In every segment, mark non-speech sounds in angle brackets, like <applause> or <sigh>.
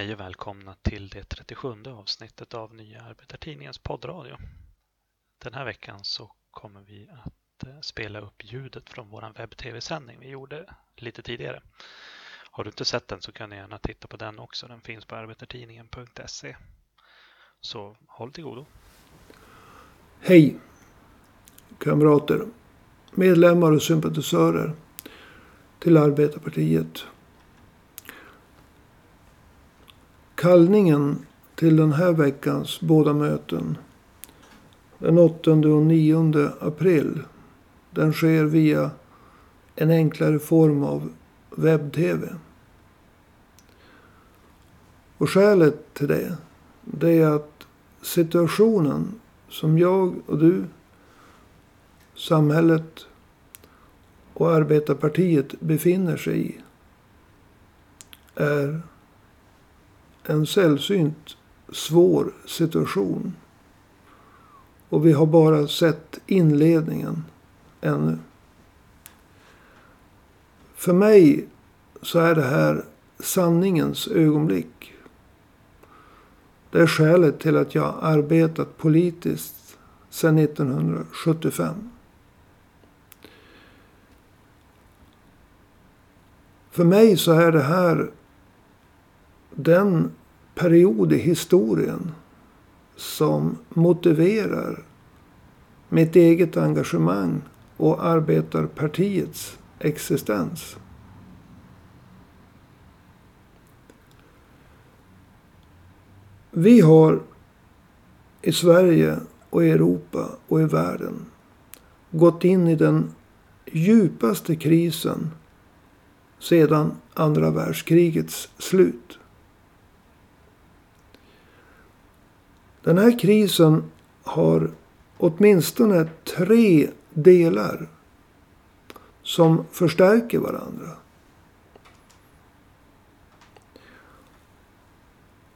Hej och välkomna till det 37 avsnittet av Nya Arbetartidningens poddradio. Den här veckan så kommer vi att eh, spela upp ljudet från vår webb-tv-sändning vi gjorde lite tidigare. Har du inte sett den så kan du gärna titta på den också. Den finns på arbetartidningen.se. Så håll till godo. Hej kamrater, medlemmar och sympatisörer till Arbetarpartiet. Kallningen till den här veckans båda möten den 8 och 9 april den sker via en enklare form av webb-tv. Och skälet till det, det är att situationen som jag och du, samhället och arbetarpartiet befinner sig i är en sällsynt svår situation. Och vi har bara sett inledningen ännu. För mig så är det här sanningens ögonblick. Det är skälet till att jag arbetat politiskt sedan 1975. För mig så är det här den period i historien som motiverar mitt eget engagemang och arbetarpartiets existens. Vi har i Sverige och i Europa och i världen gått in i den djupaste krisen sedan andra världskrigets slut. Den här krisen har åtminstone tre delar som förstärker varandra.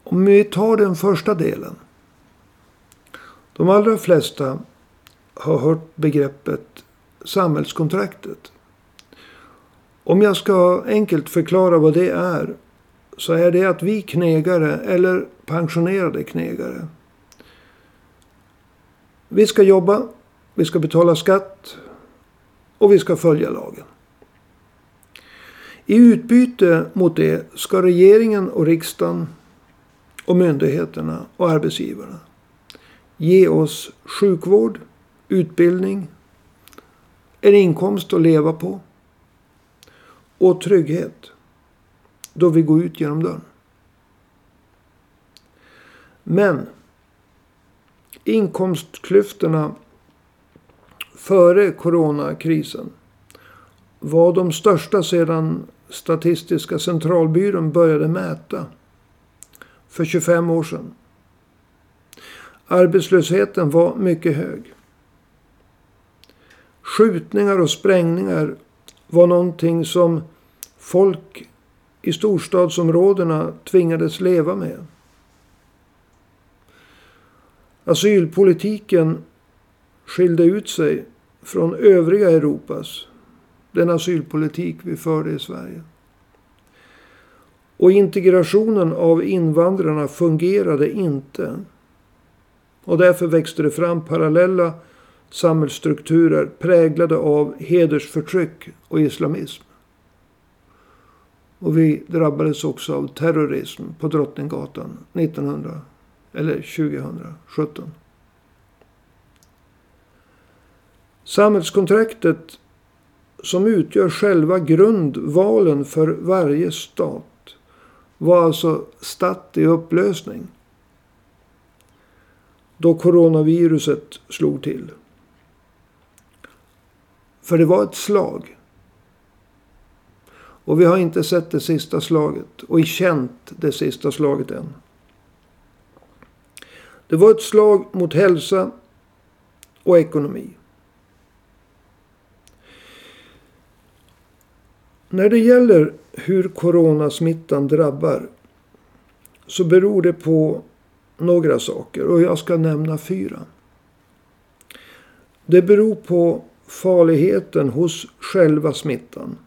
Om vi tar den första delen. De allra flesta har hört begreppet samhällskontraktet. Om jag ska enkelt förklara vad det är så är det att vi knegare eller pensionerade knegare vi ska jobba, vi ska betala skatt och vi ska följa lagen. I utbyte mot det ska regeringen och riksdagen och myndigheterna och arbetsgivarna ge oss sjukvård, utbildning, en inkomst att leva på och trygghet då vi går ut genom dörren. Men inkomstklyftorna före coronakrisen var de största sedan Statistiska centralbyrån började mäta för 25 år sedan. Arbetslösheten var mycket hög. Skjutningar och sprängningar var någonting som folk i storstadsområdena tvingades leva med. Asylpolitiken skilde ut sig från övriga Europas. Den asylpolitik vi förde i Sverige. Och integrationen av invandrarna fungerade inte. Och därför växte det fram parallella samhällsstrukturer präglade av hedersförtryck och islamism. Och vi drabbades också av terrorism på Drottninggatan 1900 eller 2017. Samhällskontraktet som utgör själva grundvalen för varje stat var alltså statt i upplösning. Då coronaviruset slog till. För det var ett slag. Och vi har inte sett det sista slaget och känt det sista slaget än. Det var ett slag mot hälsa och ekonomi. När det gäller hur coronasmittan drabbar så beror det på några saker och jag ska nämna fyra. Det beror på farligheten hos själva smittan.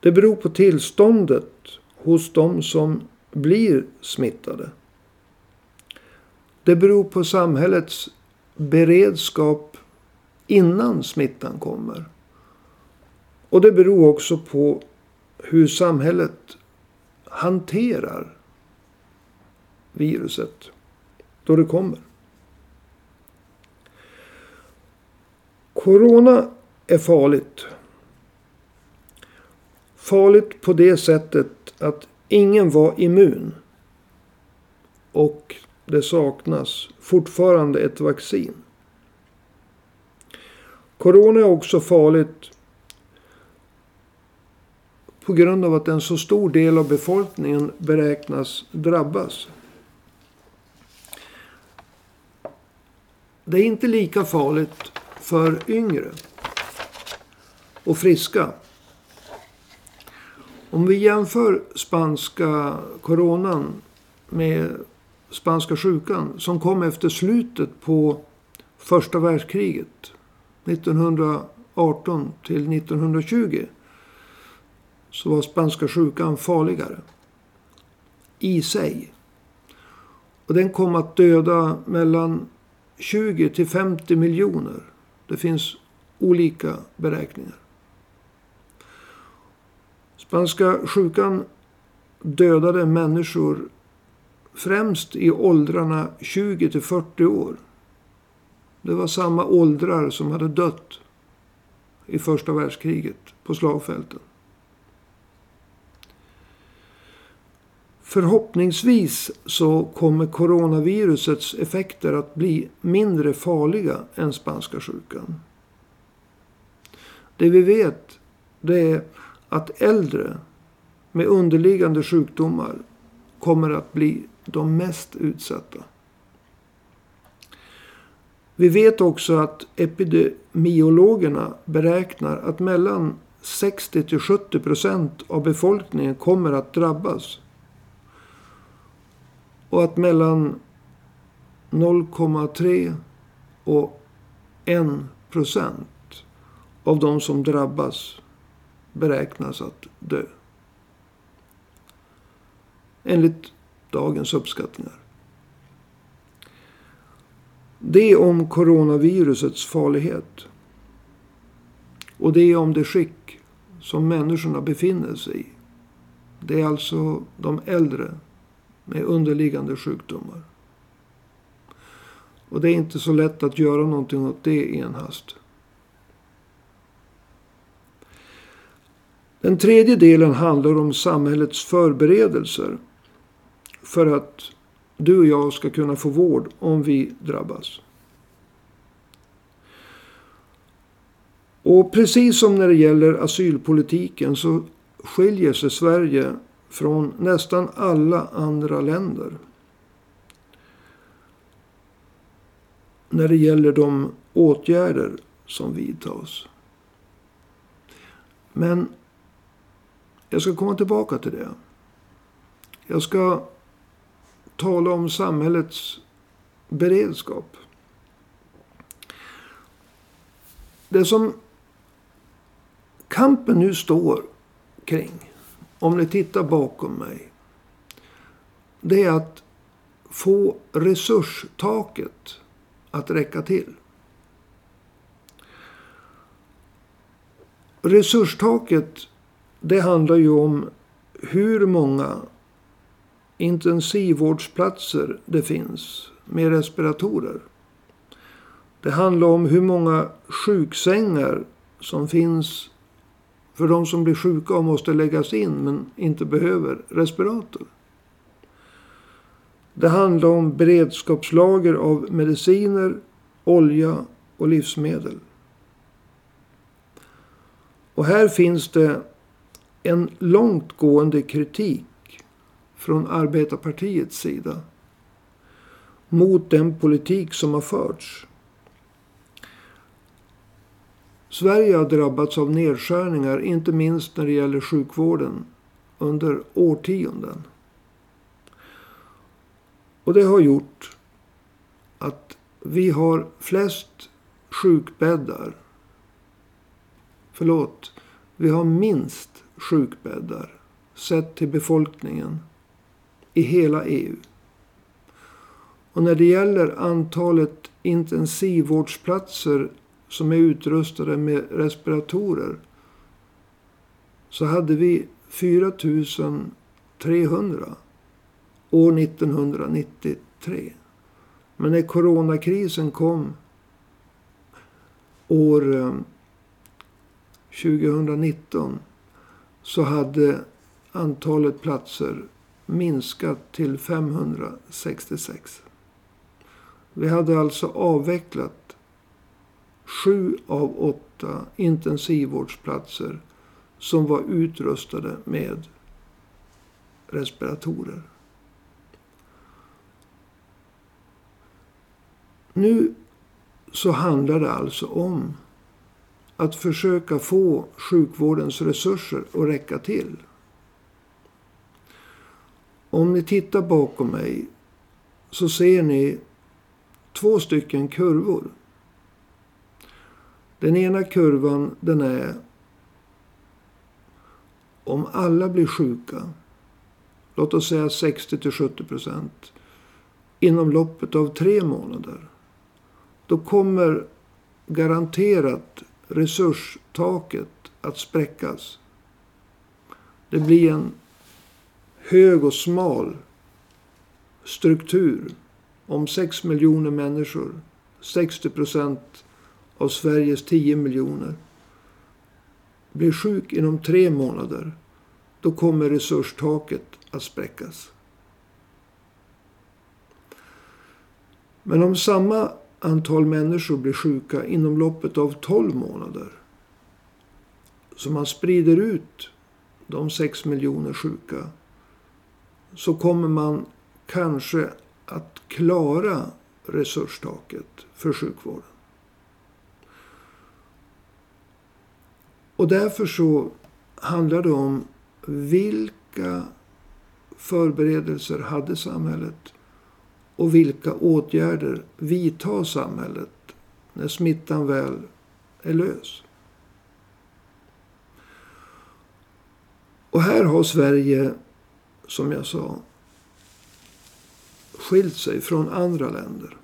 Det beror på tillståndet hos de som blir smittade. Det beror på samhällets beredskap innan smittan kommer. Och det beror också på hur samhället hanterar viruset då det kommer. Corona är farligt. Farligt på det sättet att ingen var immun. Och det saknas fortfarande ett vaccin. Corona är också farligt på grund av att en så stor del av befolkningen beräknas drabbas. Det är inte lika farligt för yngre och friska. Om vi jämför spanska coronan med spanska sjukan som kom efter slutet på första världskriget 1918 till 1920 så var spanska sjukan farligare i sig. Och den kom att döda mellan 20 till 50 miljoner. Det finns olika beräkningar. Spanska sjukan dödade människor främst i åldrarna 20 till 40 år. Det var samma åldrar som hade dött i första världskriget på slagfälten. Förhoppningsvis så kommer coronavirusets effekter att bli mindre farliga än spanska sjukan. Det vi vet det är att äldre med underliggande sjukdomar kommer att bli de mest utsatta. Vi vet också att epidemiologerna beräknar att mellan 60 till 70 procent av befolkningen kommer att drabbas och att mellan 0,3 och 1 procent av de som drabbas beräknas att dö. Enligt dagens uppskattningar. Det om coronavirusets farlighet. Och det är om det skick som människorna befinner sig i. Det är alltså de äldre med underliggande sjukdomar. Och det är inte så lätt att göra någonting åt det i en hast. Den tredje delen handlar om samhällets förberedelser för att du och jag ska kunna få vård om vi drabbas. Och precis som när det gäller asylpolitiken så skiljer sig Sverige från nästan alla andra länder. När det gäller de åtgärder som vidtas. Men jag ska komma tillbaka till det. Jag ska tala om samhällets beredskap. Det som kampen nu står kring om ni tittar bakom mig. Det är att få resurstaket att räcka till. Resurstaket det handlar ju om hur många intensivvårdsplatser det finns med respiratorer. Det handlar om hur många sjuksängar som finns för de som blir sjuka och måste läggas in men inte behöver respirator. Det handlar om beredskapslager av mediciner, olja och livsmedel. Och här finns det en långtgående kritik från arbetarpartiets sida mot den politik som har förts. Sverige har drabbats av nedskärningar, inte minst när det gäller sjukvården, under årtionden. Och det har gjort att vi har flest sjukbäddar. Förlåt, vi har minst sjukbäddar sett till befolkningen i hela EU. Och när det gäller antalet intensivvårdsplatser som är utrustade med respiratorer så hade vi 4 300 år 1993. Men när coronakrisen kom år eh, 2019 så hade antalet platser minskat till 566. Vi hade alltså avvecklat sju av åtta intensivvårdsplatser som var utrustade med respiratorer. Nu så handlar det alltså om att försöka få sjukvårdens resurser att räcka till. Om ni tittar bakom mig så ser ni två stycken kurvor. Den ena kurvan den är om alla blir sjuka, låt oss säga 60 70 procent, inom loppet av tre månader. Då kommer garanterat resurstaket att spräckas. Det blir en hög och smal struktur. Om 6 miljoner människor, 60 procent av Sveriges 10 miljoner, blir sjuk inom tre månader, då kommer resurstaket att spräckas. Men om samma antal människor blir sjuka inom loppet av 12 månader. Så man sprider ut de 6 miljoner sjuka. Så kommer man kanske att klara resurstaket för sjukvården. Och därför så handlar det om vilka förberedelser hade samhället och vilka åtgärder vidtar samhället när smittan väl är lös? Och här har Sverige, som jag sa, skilt sig från andra länder.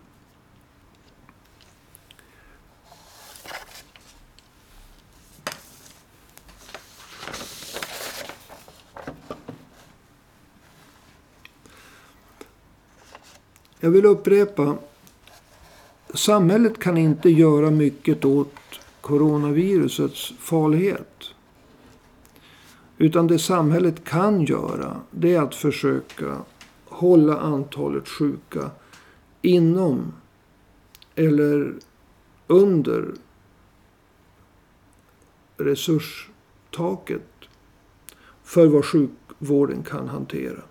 Jag vill upprepa. Samhället kan inte göra mycket åt coronavirusets farlighet. Utan det samhället kan göra det är att försöka hålla antalet sjuka inom eller under resurstaket för vad sjukvården kan hantera.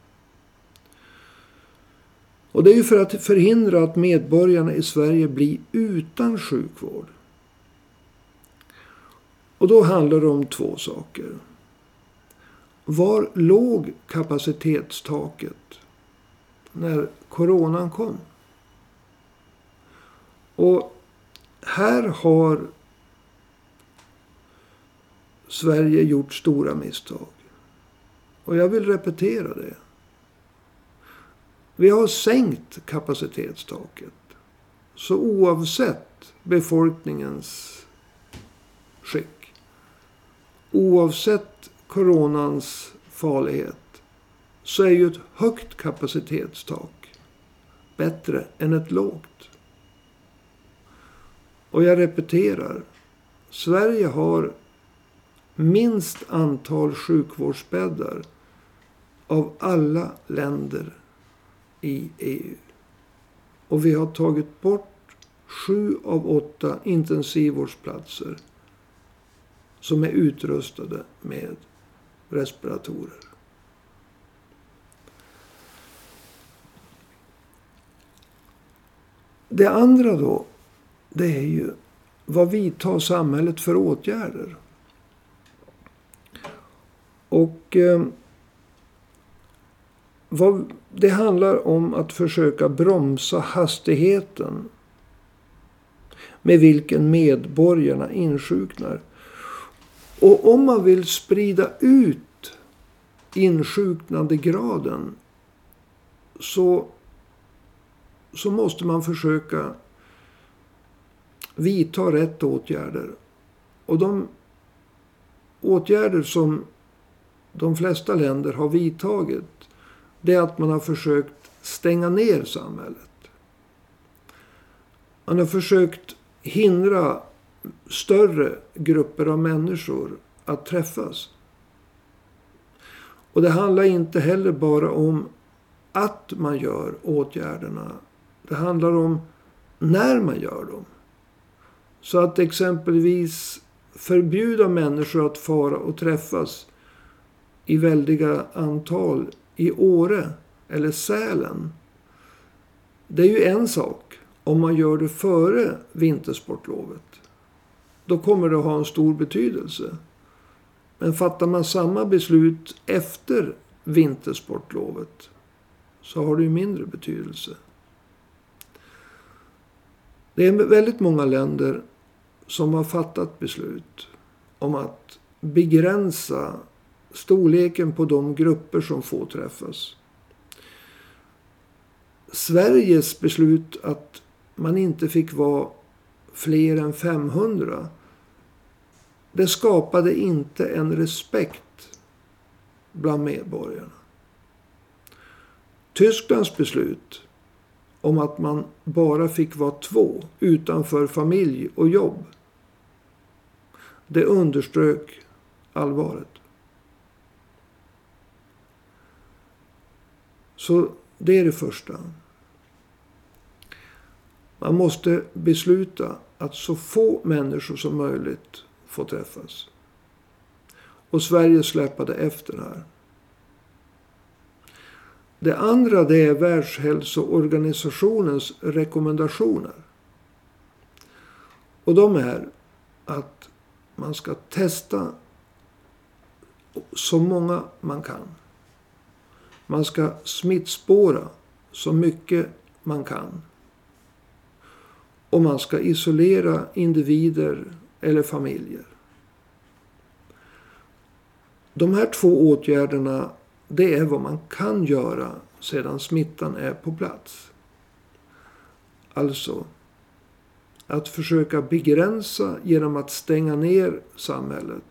Och det är ju för att förhindra att medborgarna i Sverige blir utan sjukvård. Och då handlar det om två saker. Var låg kapacitetstaket när coronan kom? Och här har Sverige gjort stora misstag. Och jag vill repetera det. Vi har sänkt kapacitetstaket. Så oavsett befolkningens skick. Oavsett coronans farlighet. Så är ju ett högt kapacitetstak bättre än ett lågt. Och jag repeterar. Sverige har minst antal sjukvårdsbäddar av alla länder i EU. Och vi har tagit bort sju av åtta intensivvårdsplatser som är utrustade med respiratorer. Det andra då, det är ju vad vidtar samhället för åtgärder? Och eh, vad, det handlar om att försöka bromsa hastigheten med vilken medborgarna insjuknar. Och om man vill sprida ut insjuknandegraden så, så måste man försöka vidta rätt åtgärder. Och de åtgärder som de flesta länder har vidtagit det är att man har försökt stänga ner samhället. Man har försökt hindra större grupper av människor att träffas. Och det handlar inte heller bara om att man gör åtgärderna. Det handlar om när man gör dem. Så att exempelvis förbjuda människor att fara och träffas i väldiga antal i Åre eller Sälen. Det är ju en sak om man gör det före vintersportlovet. Då kommer det att ha en stor betydelse. Men fattar man samma beslut efter vintersportlovet så har det ju mindre betydelse. Det är väldigt många länder som har fattat beslut om att begränsa storleken på de grupper som får träffas. Sveriges beslut att man inte fick vara fler än 500. Det skapade inte en respekt bland medborgarna. Tysklands beslut om att man bara fick vara två utanför familj och jobb. Det underströk allvaret. Så det är det första. Man måste besluta att så få människor som möjligt får träffas. Och Sverige släpade efter här. Det andra det är Världshälsoorganisationens rekommendationer. Och de är att man ska testa så många man kan. Man ska smittspåra så mycket man kan. Och man ska isolera individer eller familjer. De här två åtgärderna det är vad man kan göra sedan smittan är på plats. Alltså att försöka begränsa genom att stänga ner samhället.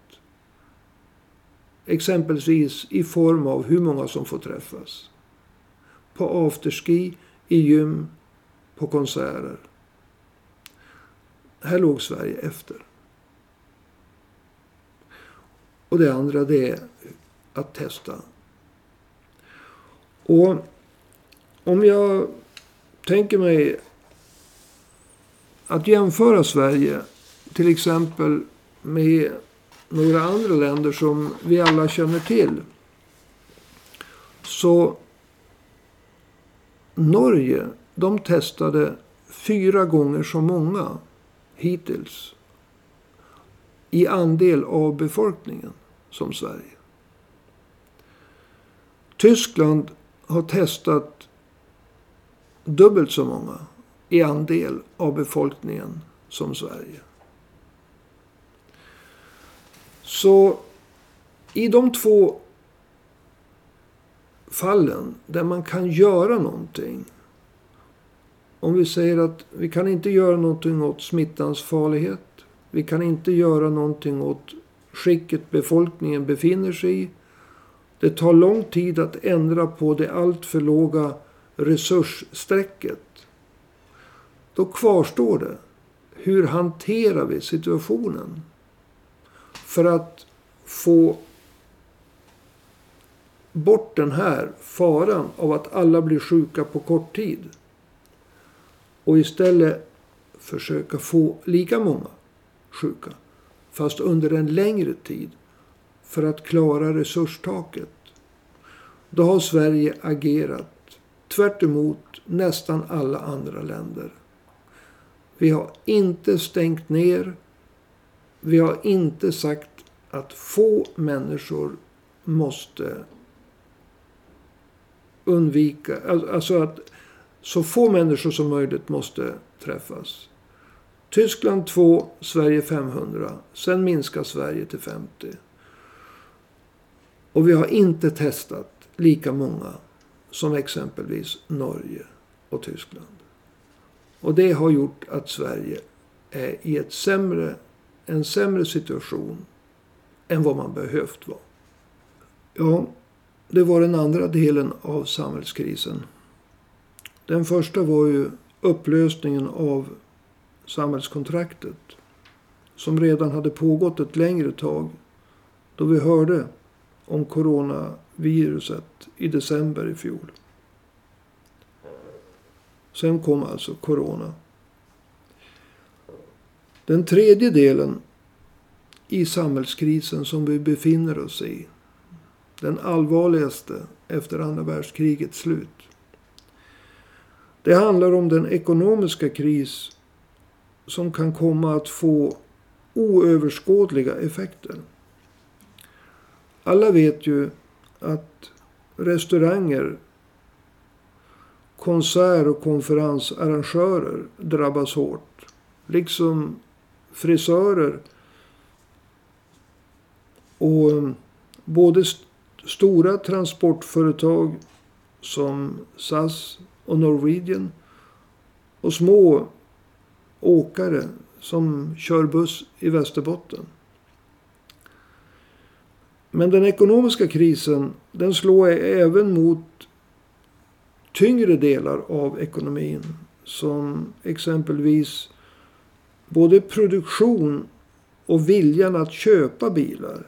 Exempelvis i form av hur många som får träffas. På afterski, i gym, på konserter. Här låg Sverige efter. Och det andra det är att testa. Och om jag tänker mig att jämföra Sverige till exempel med några andra länder som vi alla känner till. Så Norge, de testade fyra gånger så många hittills i andel av befolkningen som Sverige. Tyskland har testat dubbelt så många i andel av befolkningen som Sverige. Så i de två fallen där man kan göra någonting. Om vi säger att vi kan inte göra någonting åt smittans farlighet. Vi kan inte göra någonting åt skicket befolkningen befinner sig i. Det tar lång tid att ändra på det alltför låga resursstrecket. Då kvarstår det. Hur hanterar vi situationen? För att få bort den här faran av att alla blir sjuka på kort tid. Och istället försöka få lika många sjuka. Fast under en längre tid. För att klara resurstaket. Då har Sverige agerat tvärt nästan alla andra länder. Vi har inte stängt ner. Vi har inte sagt att få människor måste undvika, alltså att så få människor som möjligt måste träffas. Tyskland 2, Sverige 500. Sen minskar Sverige till 50. Och vi har inte testat lika många som exempelvis Norge och Tyskland. Och det har gjort att Sverige är i ett sämre, en sämre situation än vad man behövt vara. Ja, det var den andra delen av samhällskrisen. Den första var ju upplösningen av samhällskontraktet. Som redan hade pågått ett längre tag. Då vi hörde om coronaviruset i december i fjol. Sen kom alltså corona. Den tredje delen i samhällskrisen som vi befinner oss i. Den allvarligaste efter andra världskrigets slut. Det handlar om den ekonomiska kris som kan komma att få oöverskådliga effekter. Alla vet ju att restauranger, konsert och konferensarrangörer drabbas hårt. Liksom frisörer och eh, både st stora transportföretag som SAS och Norwegian och små åkare som kör buss i Västerbotten. Men den ekonomiska krisen den slår även mot tyngre delar av ekonomin. Som exempelvis både produktion och viljan att köpa bilar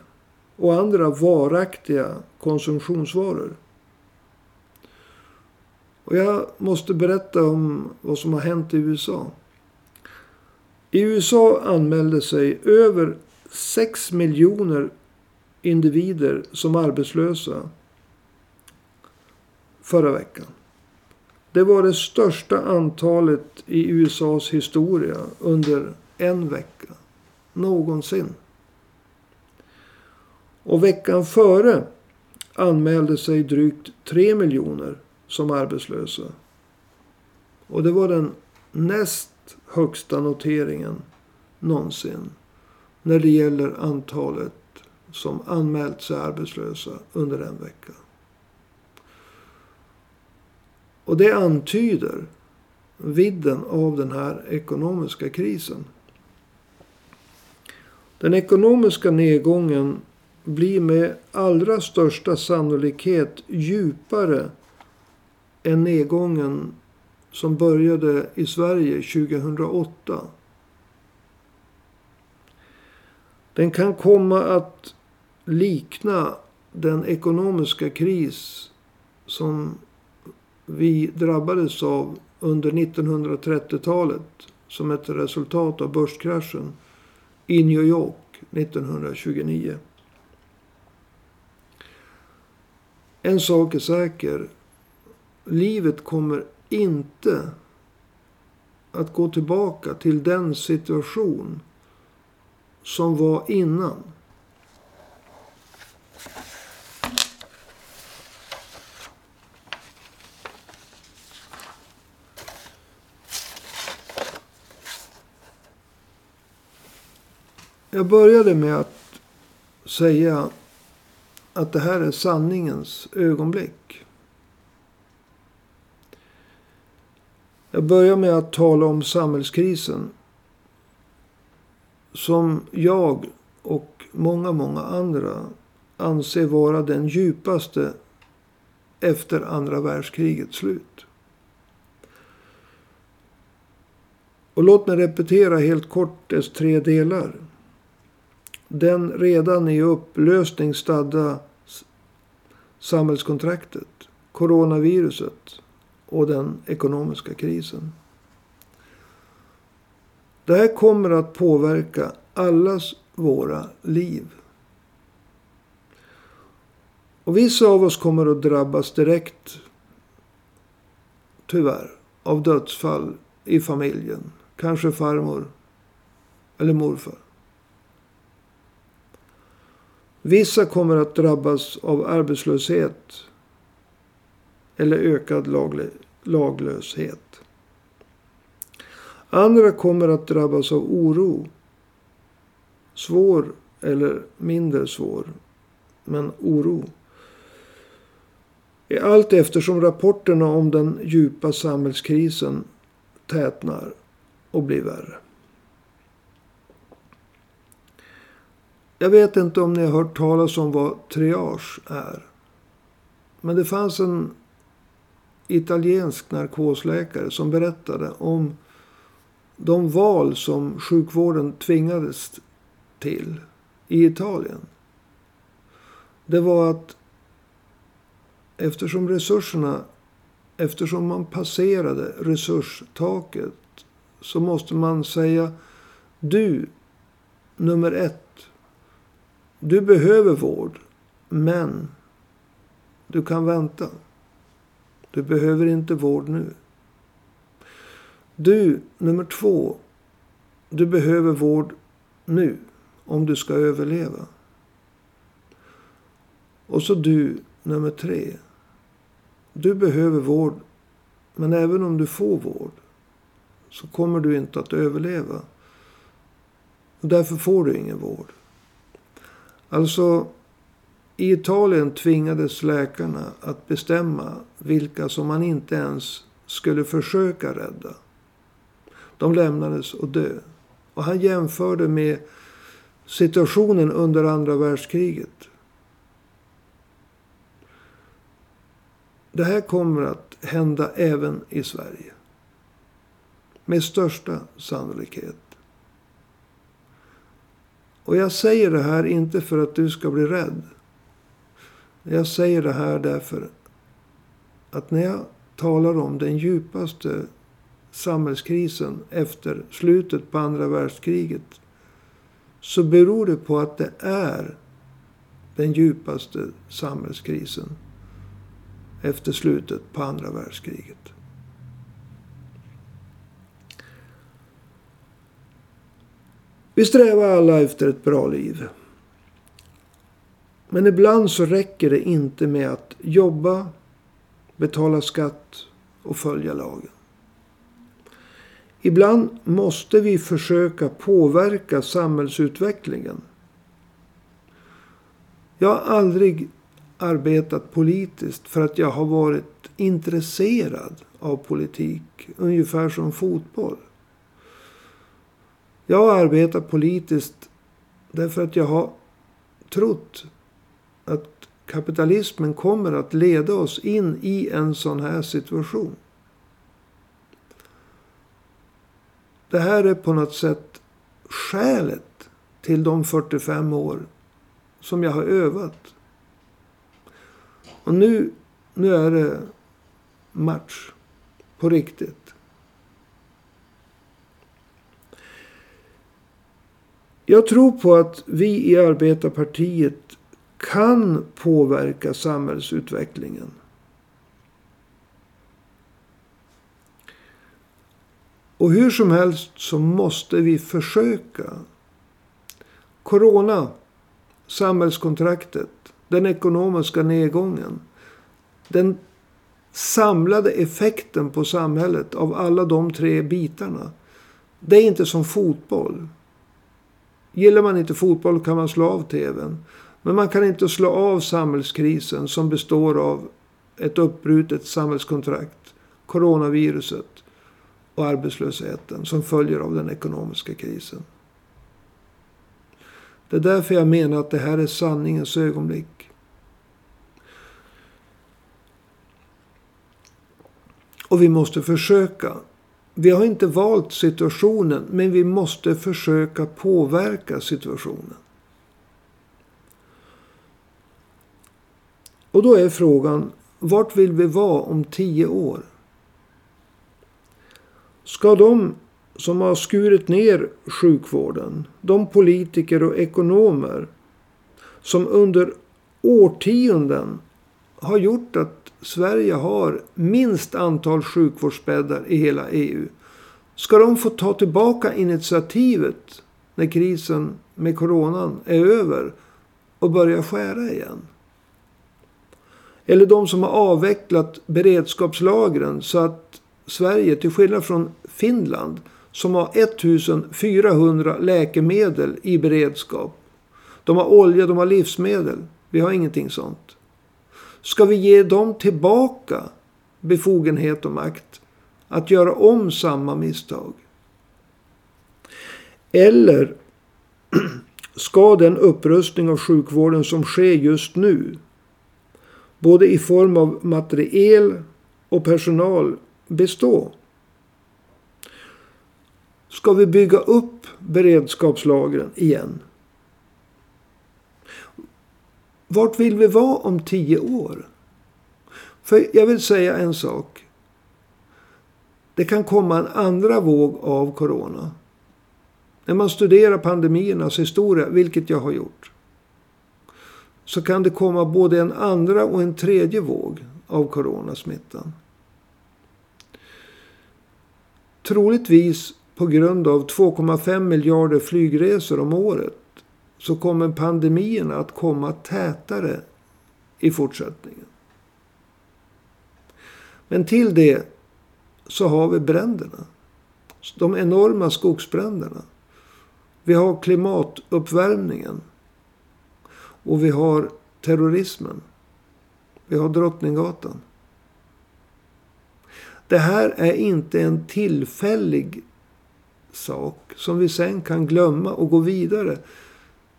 och andra varaktiga konsumtionsvaror. Och jag måste berätta om vad som har hänt i USA. I USA anmälde sig över 6 miljoner individer som arbetslösa förra veckan. Det var det största antalet i USAs historia under en vecka. Någonsin. Och veckan före anmälde sig drygt 3 miljoner som arbetslösa. Och det var den näst högsta noteringen någonsin. När det gäller antalet som anmält sig arbetslösa under en vecka. Och det antyder vidden av den här ekonomiska krisen. Den ekonomiska nedgången blir med allra största sannolikhet djupare än nedgången som började i Sverige 2008. Den kan komma att likna den ekonomiska kris som vi drabbades av under 1930-talet som ett resultat av börskraschen i New York 1929. En sak är säker. Livet kommer inte att gå tillbaka till den situation som var innan. Jag började med att säga att det här är sanningens ögonblick. Jag börjar med att tala om samhällskrisen. Som jag och många, många andra anser vara den djupaste efter andra världskrigets slut. Och låt mig repetera helt kort dess tre delar den redan i upplösning stadda samhällskontraktet, coronaviruset och den ekonomiska krisen. Det här kommer att påverka allas våra liv. Och vissa av oss kommer att drabbas direkt, tyvärr, av dödsfall i familjen. Kanske farmor eller morfar. Vissa kommer att drabbas av arbetslöshet eller ökad laglöshet. Andra kommer att drabbas av oro. Svår eller mindre svår, men oro. Allt eftersom rapporterna om den djupa samhällskrisen tätnar och blir värre. Jag vet inte om ni har hört talas om vad triage är. Men det fanns en italiensk narkosläkare som berättade om de val som sjukvården tvingades till i Italien. Det var att eftersom resurserna, eftersom man passerade resurstaket så måste man säga du, nummer ett, du behöver vård, men du kan vänta. Du behöver inte vård nu. Du, nummer två. Du behöver vård nu. Om du ska överleva. Och så du, nummer tre. Du behöver vård. Men även om du får vård. Så kommer du inte att överleva. Och därför får du ingen vård. Alltså. I Italien tvingades läkarna att bestämma vilka som man inte ens skulle försöka rädda. De lämnades att dö. Och han jämförde med situationen under andra världskriget. Det här kommer att hända även i Sverige. Med största sannolikhet. Och jag säger det här inte för att du ska bli rädd. Jag säger det här därför att när jag talar om den djupaste samhällskrisen efter slutet på andra världskriget. Så beror det på att det är den djupaste samhällskrisen efter slutet på andra världskriget. Vi strävar alla efter ett bra liv. Men ibland så räcker det inte med att jobba, betala skatt och följa lagen. Ibland måste vi försöka påverka samhällsutvecklingen. Jag har aldrig arbetat politiskt för att jag har varit intresserad av politik. Ungefär som fotboll. Jag har arbetat politiskt därför att jag har trott kapitalismen kommer att leda oss in i en sån här situation. Det här är på något sätt skälet till de 45 år som jag har övat. Och nu, nu är det match. På riktigt. Jag tror på att vi i Arbetarpartiet kan påverka samhällsutvecklingen. Och hur som helst så måste vi försöka. Corona, samhällskontraktet, den ekonomiska nedgången. Den samlade effekten på samhället av alla de tre bitarna. Det är inte som fotboll. Gillar man inte fotboll kan man slå av tvn. Men man kan inte slå av samhällskrisen som består av ett uppbrutet samhällskontrakt, coronaviruset och arbetslösheten som följer av den ekonomiska krisen. Det är därför jag menar att det här är sanningens ögonblick. Och vi måste försöka. Vi har inte valt situationen, men vi måste försöka påverka situationen. Och då är frågan, vart vill vi vara om tio år? Ska de som har skurit ner sjukvården, de politiker och ekonomer som under årtionden har gjort att Sverige har minst antal sjukvårdsbäddar i hela EU. Ska de få ta tillbaka initiativet när krisen med coronan är över och börja skära igen? Eller de som har avvecklat beredskapslagren så att Sverige, till skillnad från Finland, som har 1400 läkemedel i beredskap. De har olja, de har livsmedel. Vi har ingenting sånt. Ska vi ge dem tillbaka befogenhet och makt att göra om samma misstag? Eller <clears throat> ska den upprustning av sjukvården som sker just nu, både i form av materiel och personal, bestå? Ska vi bygga upp beredskapslagren igen? Vart vill vi vara om tio år? För jag vill säga en sak. Det kan komma en andra våg av corona. När man studerar pandemiernas historia, vilket jag har gjort. Så kan det komma både en andra och en tredje våg av coronasmittan. Troligtvis på grund av 2,5 miljarder flygresor om året så kommer pandemierna att komma tätare i fortsättningen. Men till det så har vi bränderna. De enorma skogsbränderna. Vi har klimatuppvärmningen. Och vi har terrorismen. Vi har Drottninggatan. Det här är inte en tillfällig sak som vi sen kan glömma och gå vidare.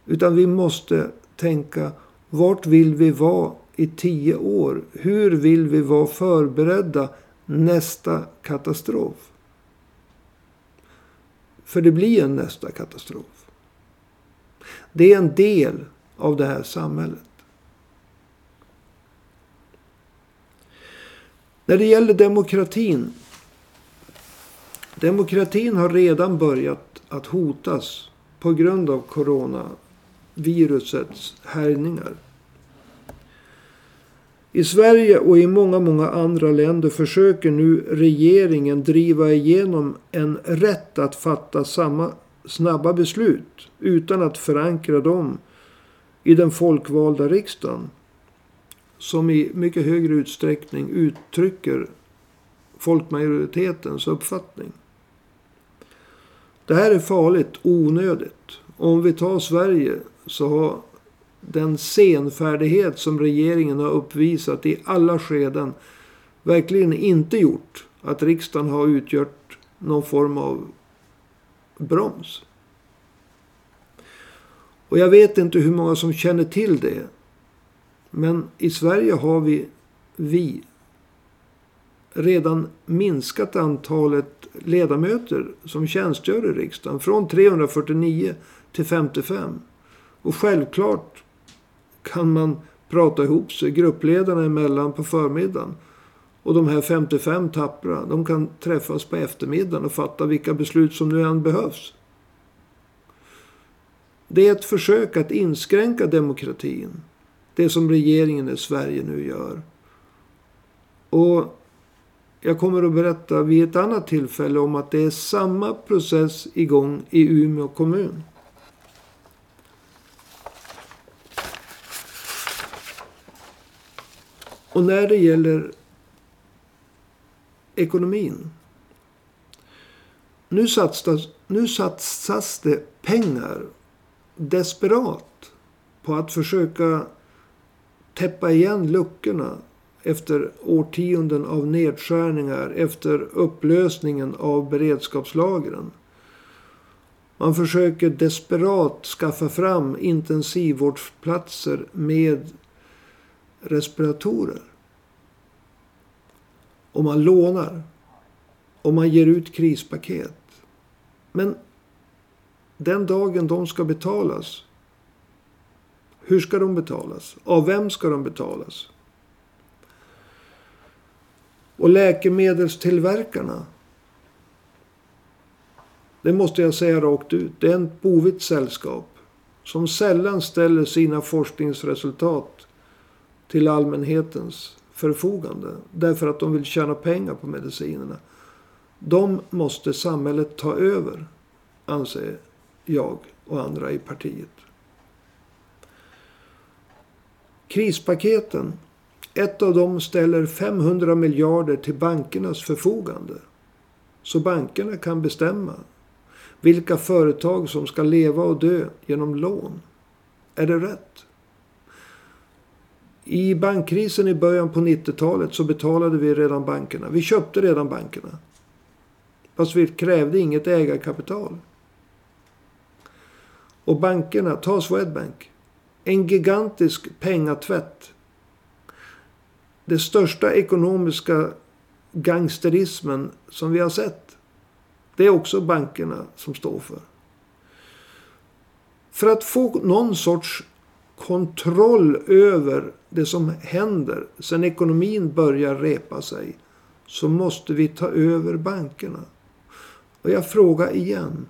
Utan vi måste tänka, vart vill vi vara i tio år? Hur vill vi vara förberedda nästa katastrof? För det blir en nästa katastrof. Det är en del av det här samhället. När det gäller demokratin. Demokratin har redan börjat att hotas på grund av coronavirusets härjningar. I Sverige och i många, många andra länder försöker nu regeringen driva igenom en rätt att fatta samma snabba beslut utan att förankra dem i den folkvalda riksdagen. Som i mycket högre utsträckning uttrycker folkmajoritetens uppfattning. Det här är farligt, onödigt. Om vi tar Sverige så har den senfärdighet som regeringen har uppvisat i alla skeden verkligen inte gjort att riksdagen har utgjort någon form av broms. Och jag vet inte hur många som känner till det. Men i Sverige har vi, vi redan minskat antalet ledamöter som tjänstgör i riksdagen. Från 349 till 55. Och självklart kan man prata ihop sig gruppledarna emellan på förmiddagen. Och de här 55 tappra, de kan träffas på eftermiddagen och fatta vilka beslut som nu än behövs. Det är ett försök att inskränka demokratin. Det som regeringen i Sverige nu gör. Och jag kommer att berätta vid ett annat tillfälle om att det är samma process igång i Umeå kommun. Och när det gäller ekonomin. Nu satsas, nu satsas det pengar desperat på att försöka täppa igen luckorna efter årtionden av nedskärningar efter upplösningen av beredskapslagren. Man försöker desperat skaffa fram intensivvårdsplatser med respiratorer. Och man lånar. Och man ger ut krispaket. Men den dagen de ska betalas. Hur ska de betalas? Av vem ska de betalas? Och läkemedelstillverkarna. Det måste jag säga rakt ut. Det är ett bovigt sällskap. Som sällan ställer sina forskningsresultat till allmänhetens förfogande. Därför att de vill tjäna pengar på medicinerna. De måste samhället ta över, anser jag och andra i partiet. Krispaketen. Ett av dem ställer 500 miljarder till bankernas förfogande. Så bankerna kan bestämma vilka företag som ska leva och dö genom lån. Är det rätt? I bankkrisen i början på 90-talet så betalade vi redan bankerna. Vi köpte redan bankerna. Fast vi krävde inget ägarkapital. Och bankerna, ta Swedbank. En gigantisk pengatvätt. Det största ekonomiska gangsterismen som vi har sett. Det är också bankerna som står för. För att få någon sorts kontroll över det som händer sen ekonomin börjar repa sig. Så måste vi ta över bankerna. Och jag frågar igen.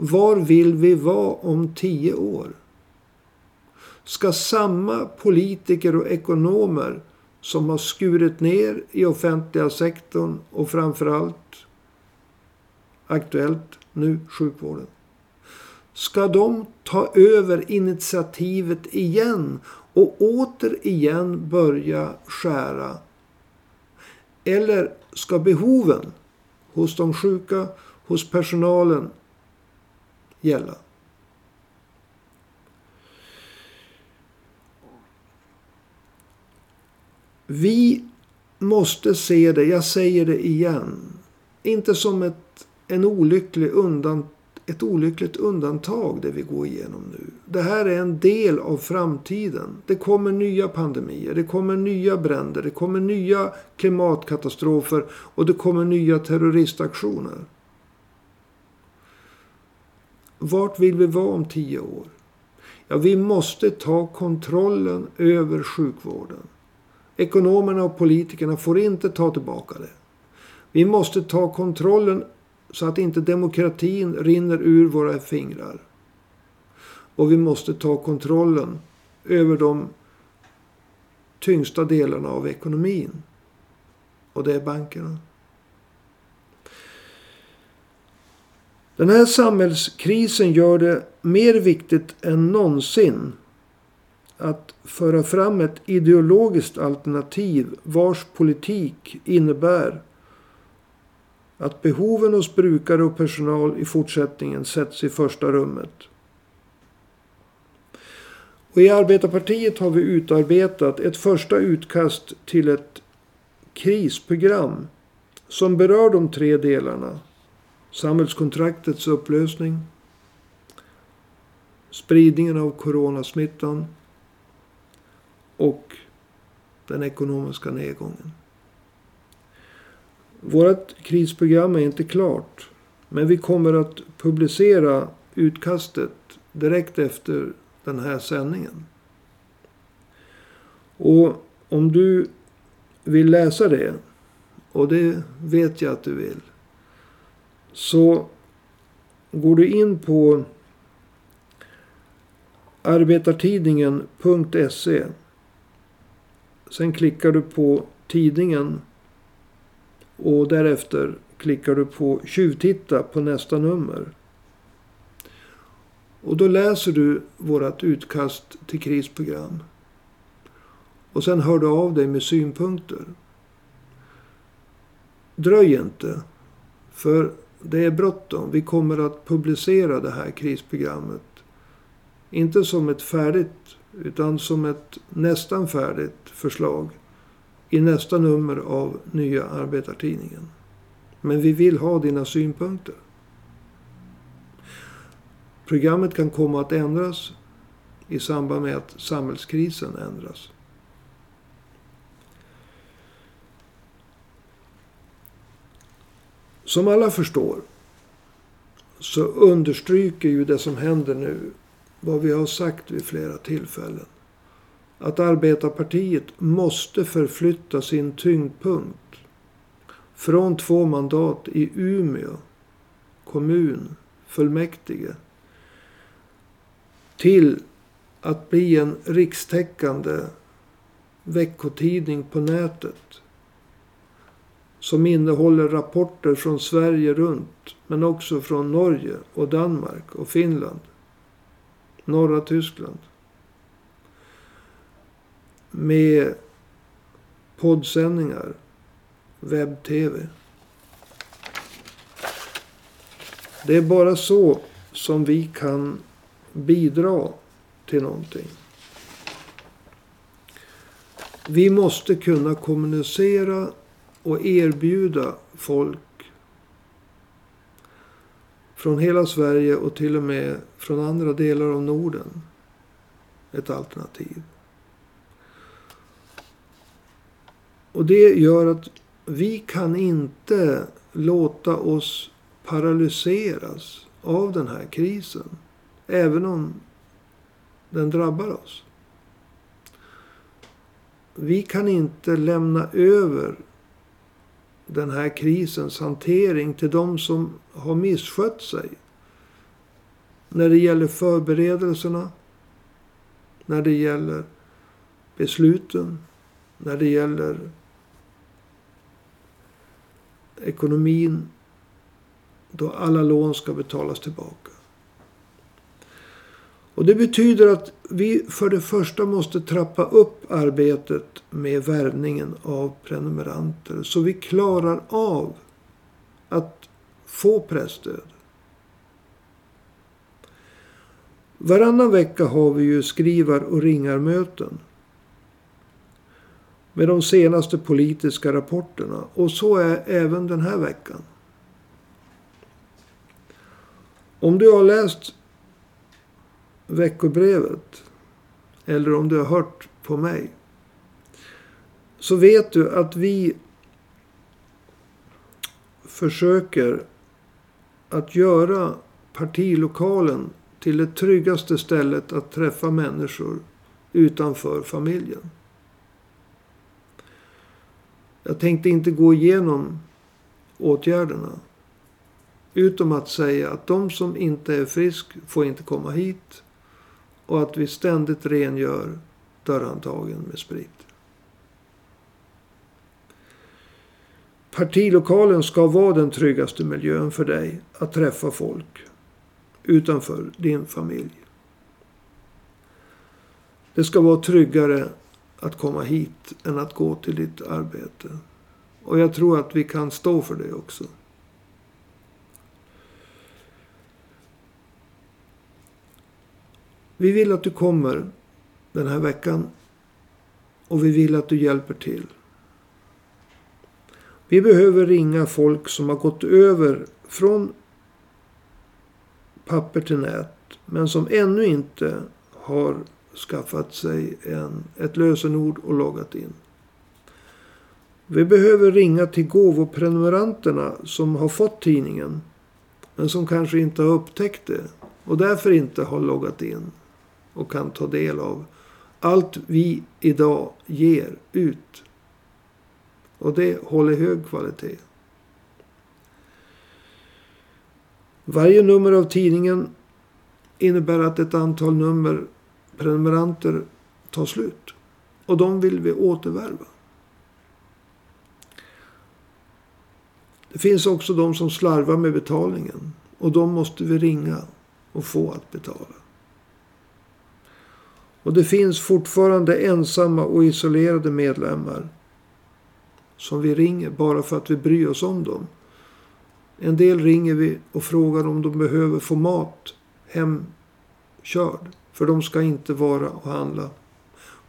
Var vill vi vara om tio år? Ska samma politiker och ekonomer som har skurit ner i offentliga sektorn och framförallt aktuellt nu sjukvården. Ska de ta över initiativet igen och återigen börja skära? Eller ska behoven hos de sjuka, hos personalen gälla? Vi måste se det, jag säger det igen. Inte som ett, en olycklig undan, ett olyckligt undantag det vi går igenom nu. Det här är en del av framtiden. Det kommer nya pandemier, det kommer nya bränder, det kommer nya klimatkatastrofer och det kommer nya terroristaktioner. Vart vill vi vara om tio år? Ja, vi måste ta kontrollen över sjukvården. Ekonomerna och politikerna får inte ta tillbaka det. Vi måste ta kontrollen så att inte demokratin rinner ur våra fingrar. Och vi måste ta kontrollen över de tyngsta delarna av ekonomin. Och det är bankerna. Den här samhällskrisen gör det mer viktigt än någonsin att föra fram ett ideologiskt alternativ vars politik innebär att behoven hos brukare och personal i fortsättningen sätts i första rummet. Och I Arbetarpartiet har vi utarbetat ett första utkast till ett krisprogram som berör de tre delarna. Samhällskontraktets upplösning, spridningen av coronasmittan och den ekonomiska nedgången. Vårt krisprogram är inte klart. Men vi kommer att publicera utkastet direkt efter den här sändningen. Och om du vill läsa det, och det vet jag att du vill. Så går du in på arbetartidningen.se Sen klickar du på tidningen. Och därefter klickar du på tjuvtitta på nästa nummer. Och då läser du vårt utkast till krisprogram. Och sen hör du av dig med synpunkter. Dröj inte. För det är bråttom. Vi kommer att publicera det här krisprogrammet. Inte som ett färdigt utan som ett nästan färdigt förslag i nästa nummer av Nya Arbetartidningen. Men vi vill ha dina synpunkter. Programmet kan komma att ändras i samband med att samhällskrisen ändras. Som alla förstår så understryker ju det som händer nu vad vi har sagt vid flera tillfällen. Att arbetarpartiet måste förflytta sin tyngdpunkt från två mandat i Umeå kommun, fullmäktige till att bli en rikstäckande veckotidning på nätet. Som innehåller rapporter från Sverige runt men också från Norge och Danmark och Finland norra Tyskland. Med poddsändningar, webb-tv. Det är bara så som vi kan bidra till någonting. Vi måste kunna kommunicera och erbjuda folk från hela Sverige och till och med från andra delar av Norden ett alternativ. Och det gör att vi kan inte låta oss paralyseras av den här krisen. Även om den drabbar oss. Vi kan inte lämna över den här krisens hantering till de som har misskött sig. När det gäller förberedelserna. När det gäller besluten. När det gäller ekonomin. Då alla lån ska betalas tillbaka. Och det betyder att vi för det första måste trappa upp arbetet med värvningen av prenumeranter. Så vi klarar av att få pressstöd. Varannan vecka har vi ju skrivar och ringarmöten. Med de senaste politiska rapporterna. Och så är även den här veckan. Om du har läst veckobrevet. Eller om du har hört på mig. Så vet du att vi försöker att göra partilokalen till det tryggaste stället att träffa människor utanför familjen. Jag tänkte inte gå igenom åtgärderna. Utom att säga att de som inte är frisk får inte komma hit. Och att vi ständigt rengör dörrhandtagen med sprit. Partilokalen ska vara den tryggaste miljön för dig att träffa folk utanför din familj. Det ska vara tryggare att komma hit än att gå till ditt arbete. Och jag tror att vi kan stå för det också. Vi vill att du kommer den här veckan. Och vi vill att du hjälper till. Vi behöver ringa folk som har gått över från papper till nät. Men som ännu inte har skaffat sig en, ett lösenord och loggat in. Vi behöver ringa till gåvoprenumeranterna som har fått tidningen. Men som kanske inte har upptäckt det. Och därför inte har loggat in och kan ta del av allt vi idag ger ut. Och det håller hög kvalitet. Varje nummer av tidningen innebär att ett antal nummer prenumeranter tar slut. Och de vill vi återvärva. Det finns också de som slarvar med betalningen. Och de måste vi ringa och få att betala. Och det finns fortfarande ensamma och isolerade medlemmar. Som vi ringer bara för att vi bryr oss om dem. En del ringer vi och frågar om de behöver få mat hemkörd. För de ska inte vara och handla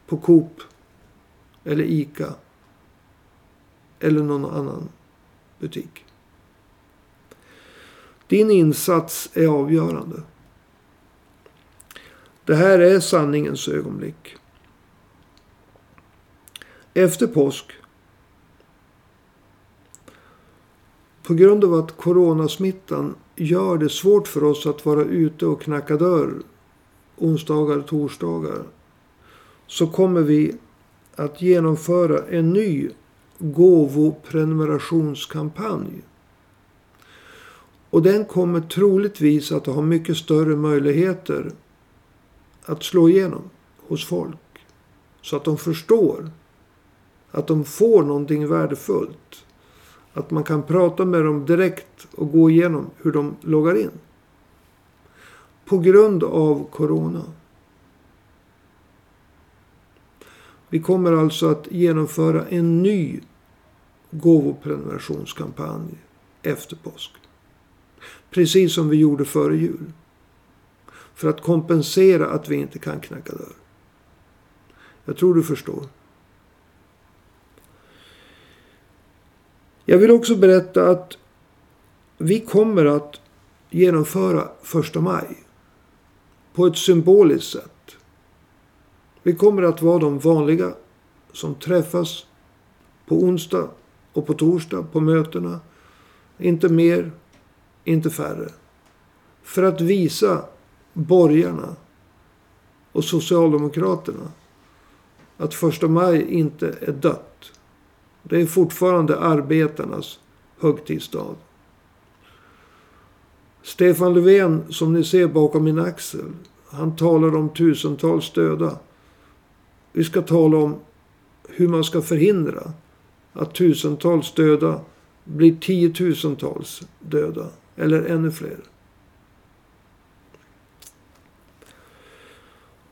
på Coop eller ICA. Eller någon annan butik. Din insats är avgörande. Det här är sanningens ögonblick. Efter påsk. På grund av att coronasmittan gör det svårt för oss att vara ute och knacka dörr onsdagar och torsdagar. Så kommer vi att genomföra en ny gåvoprenumerationskampanj. Och den kommer troligtvis att ha mycket större möjligheter att slå igenom hos folk. Så att de förstår att de får någonting värdefullt. Att man kan prata med dem direkt och gå igenom hur de loggar in. På grund av Corona. Vi kommer alltså att genomföra en ny gåvoprenumerationskampanj efter påsk. Precis som vi gjorde före jul. För att kompensera att vi inte kan knacka dörr. Jag tror du förstår. Jag vill också berätta att vi kommer att genomföra första maj. På ett symboliskt sätt. Vi kommer att vara de vanliga som träffas på onsdag och på torsdag på mötena. Inte mer, inte färre. För att visa borgarna och Socialdemokraterna att första maj inte är dött. Det är fortfarande arbetarnas högtidsdag. Stefan Löfven, som ni ser bakom min axel, han talar om tusentals döda. Vi ska tala om hur man ska förhindra att tusentals döda blir tiotusentals döda. Eller ännu fler.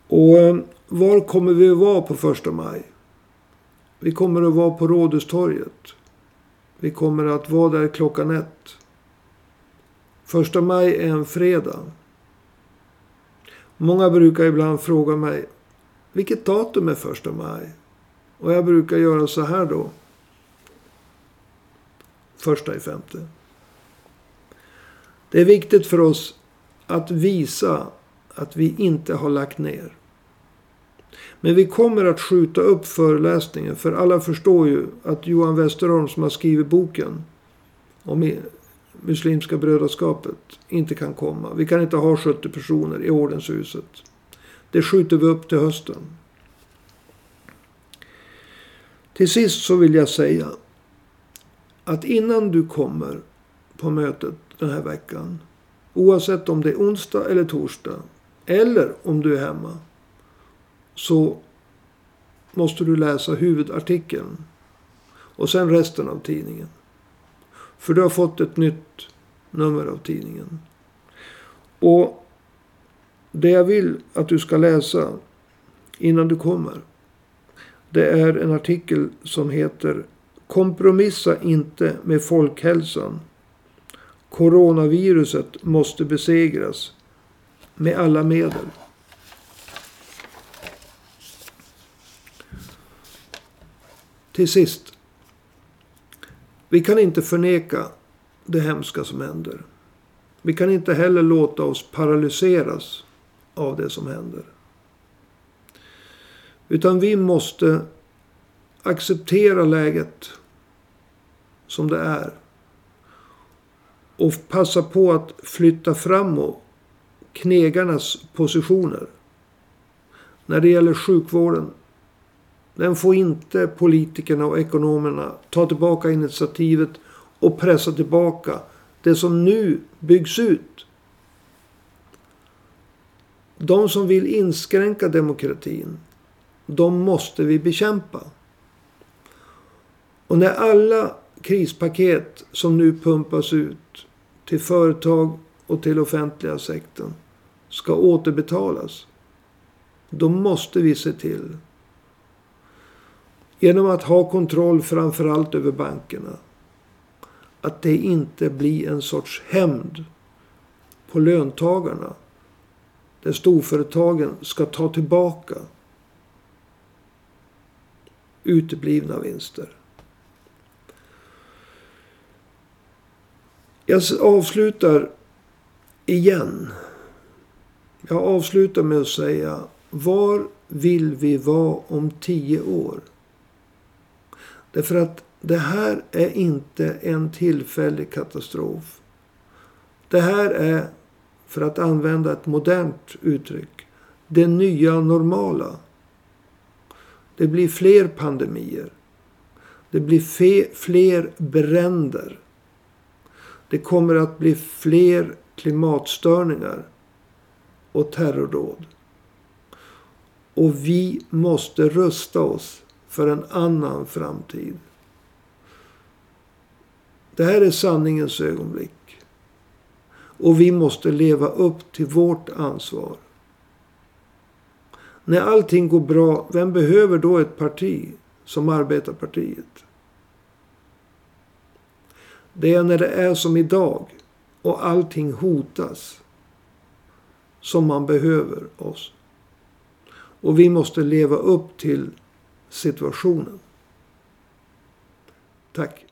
Och eh, var kommer vi att vara på första maj? Vi kommer att vara på Rådhustorget. Vi kommer att vara där klockan ett. Första maj är en fredag. Många brukar ibland fråga mig. Vilket datum är första maj? Och jag brukar göra så här då. Första i femte. Det är viktigt för oss att visa att vi inte har lagt ner. Men vi kommer att skjuta upp föreläsningen. För alla förstår ju att Johan Westerholm som har skrivit boken om Muslimska brödraskapet inte kan komma. Vi kan inte ha 70 personer i ordenshuset. Det skjuter vi upp till hösten. Till sist så vill jag säga att innan du kommer på mötet den här veckan. Oavsett om det är onsdag eller torsdag. Eller om du är hemma. Så måste du läsa huvudartikeln. Och sen resten av tidningen. För du har fått ett nytt nummer av tidningen. Och det jag vill att du ska läsa innan du kommer. Det är en artikel som heter Kompromissa inte med folkhälsan. Coronaviruset måste besegras med alla medel. Till sist. Vi kan inte förneka det hemska som händer. Vi kan inte heller låta oss paralyseras av det som händer. Utan vi måste acceptera läget som det är. Och passa på att flytta framåt knegarnas positioner. När det gäller sjukvården. Den får inte politikerna och ekonomerna ta tillbaka initiativet och pressa tillbaka det som nu byggs ut. De som vill inskränka demokratin. De måste vi bekämpa. Och när alla krispaket som nu pumpas ut till företag och till offentliga sektorn ska återbetalas. Då måste vi se till. Genom att ha kontroll framförallt över bankerna. Att det inte blir en sorts hämnd på löntagarna. Där storföretagen ska ta tillbaka uteblivna vinster. Jag avslutar igen. Jag avslutar med att säga. Var vill vi vara om tio år? Därför att det här är inte en tillfällig katastrof. Det här är, för att använda ett modernt uttryck, det nya normala. Det blir fler pandemier. Det blir fler bränder. Det kommer att bli fler klimatstörningar och terrordåd. Och vi måste rusta oss för en annan framtid. Det här är sanningens ögonblick. Och vi måste leva upp till vårt ansvar. När allting går bra, vem behöver då ett parti som Arbetarpartiet? Det är när det är som idag och allting hotas som man behöver oss. Och vi måste leva upp till situationen. Tack.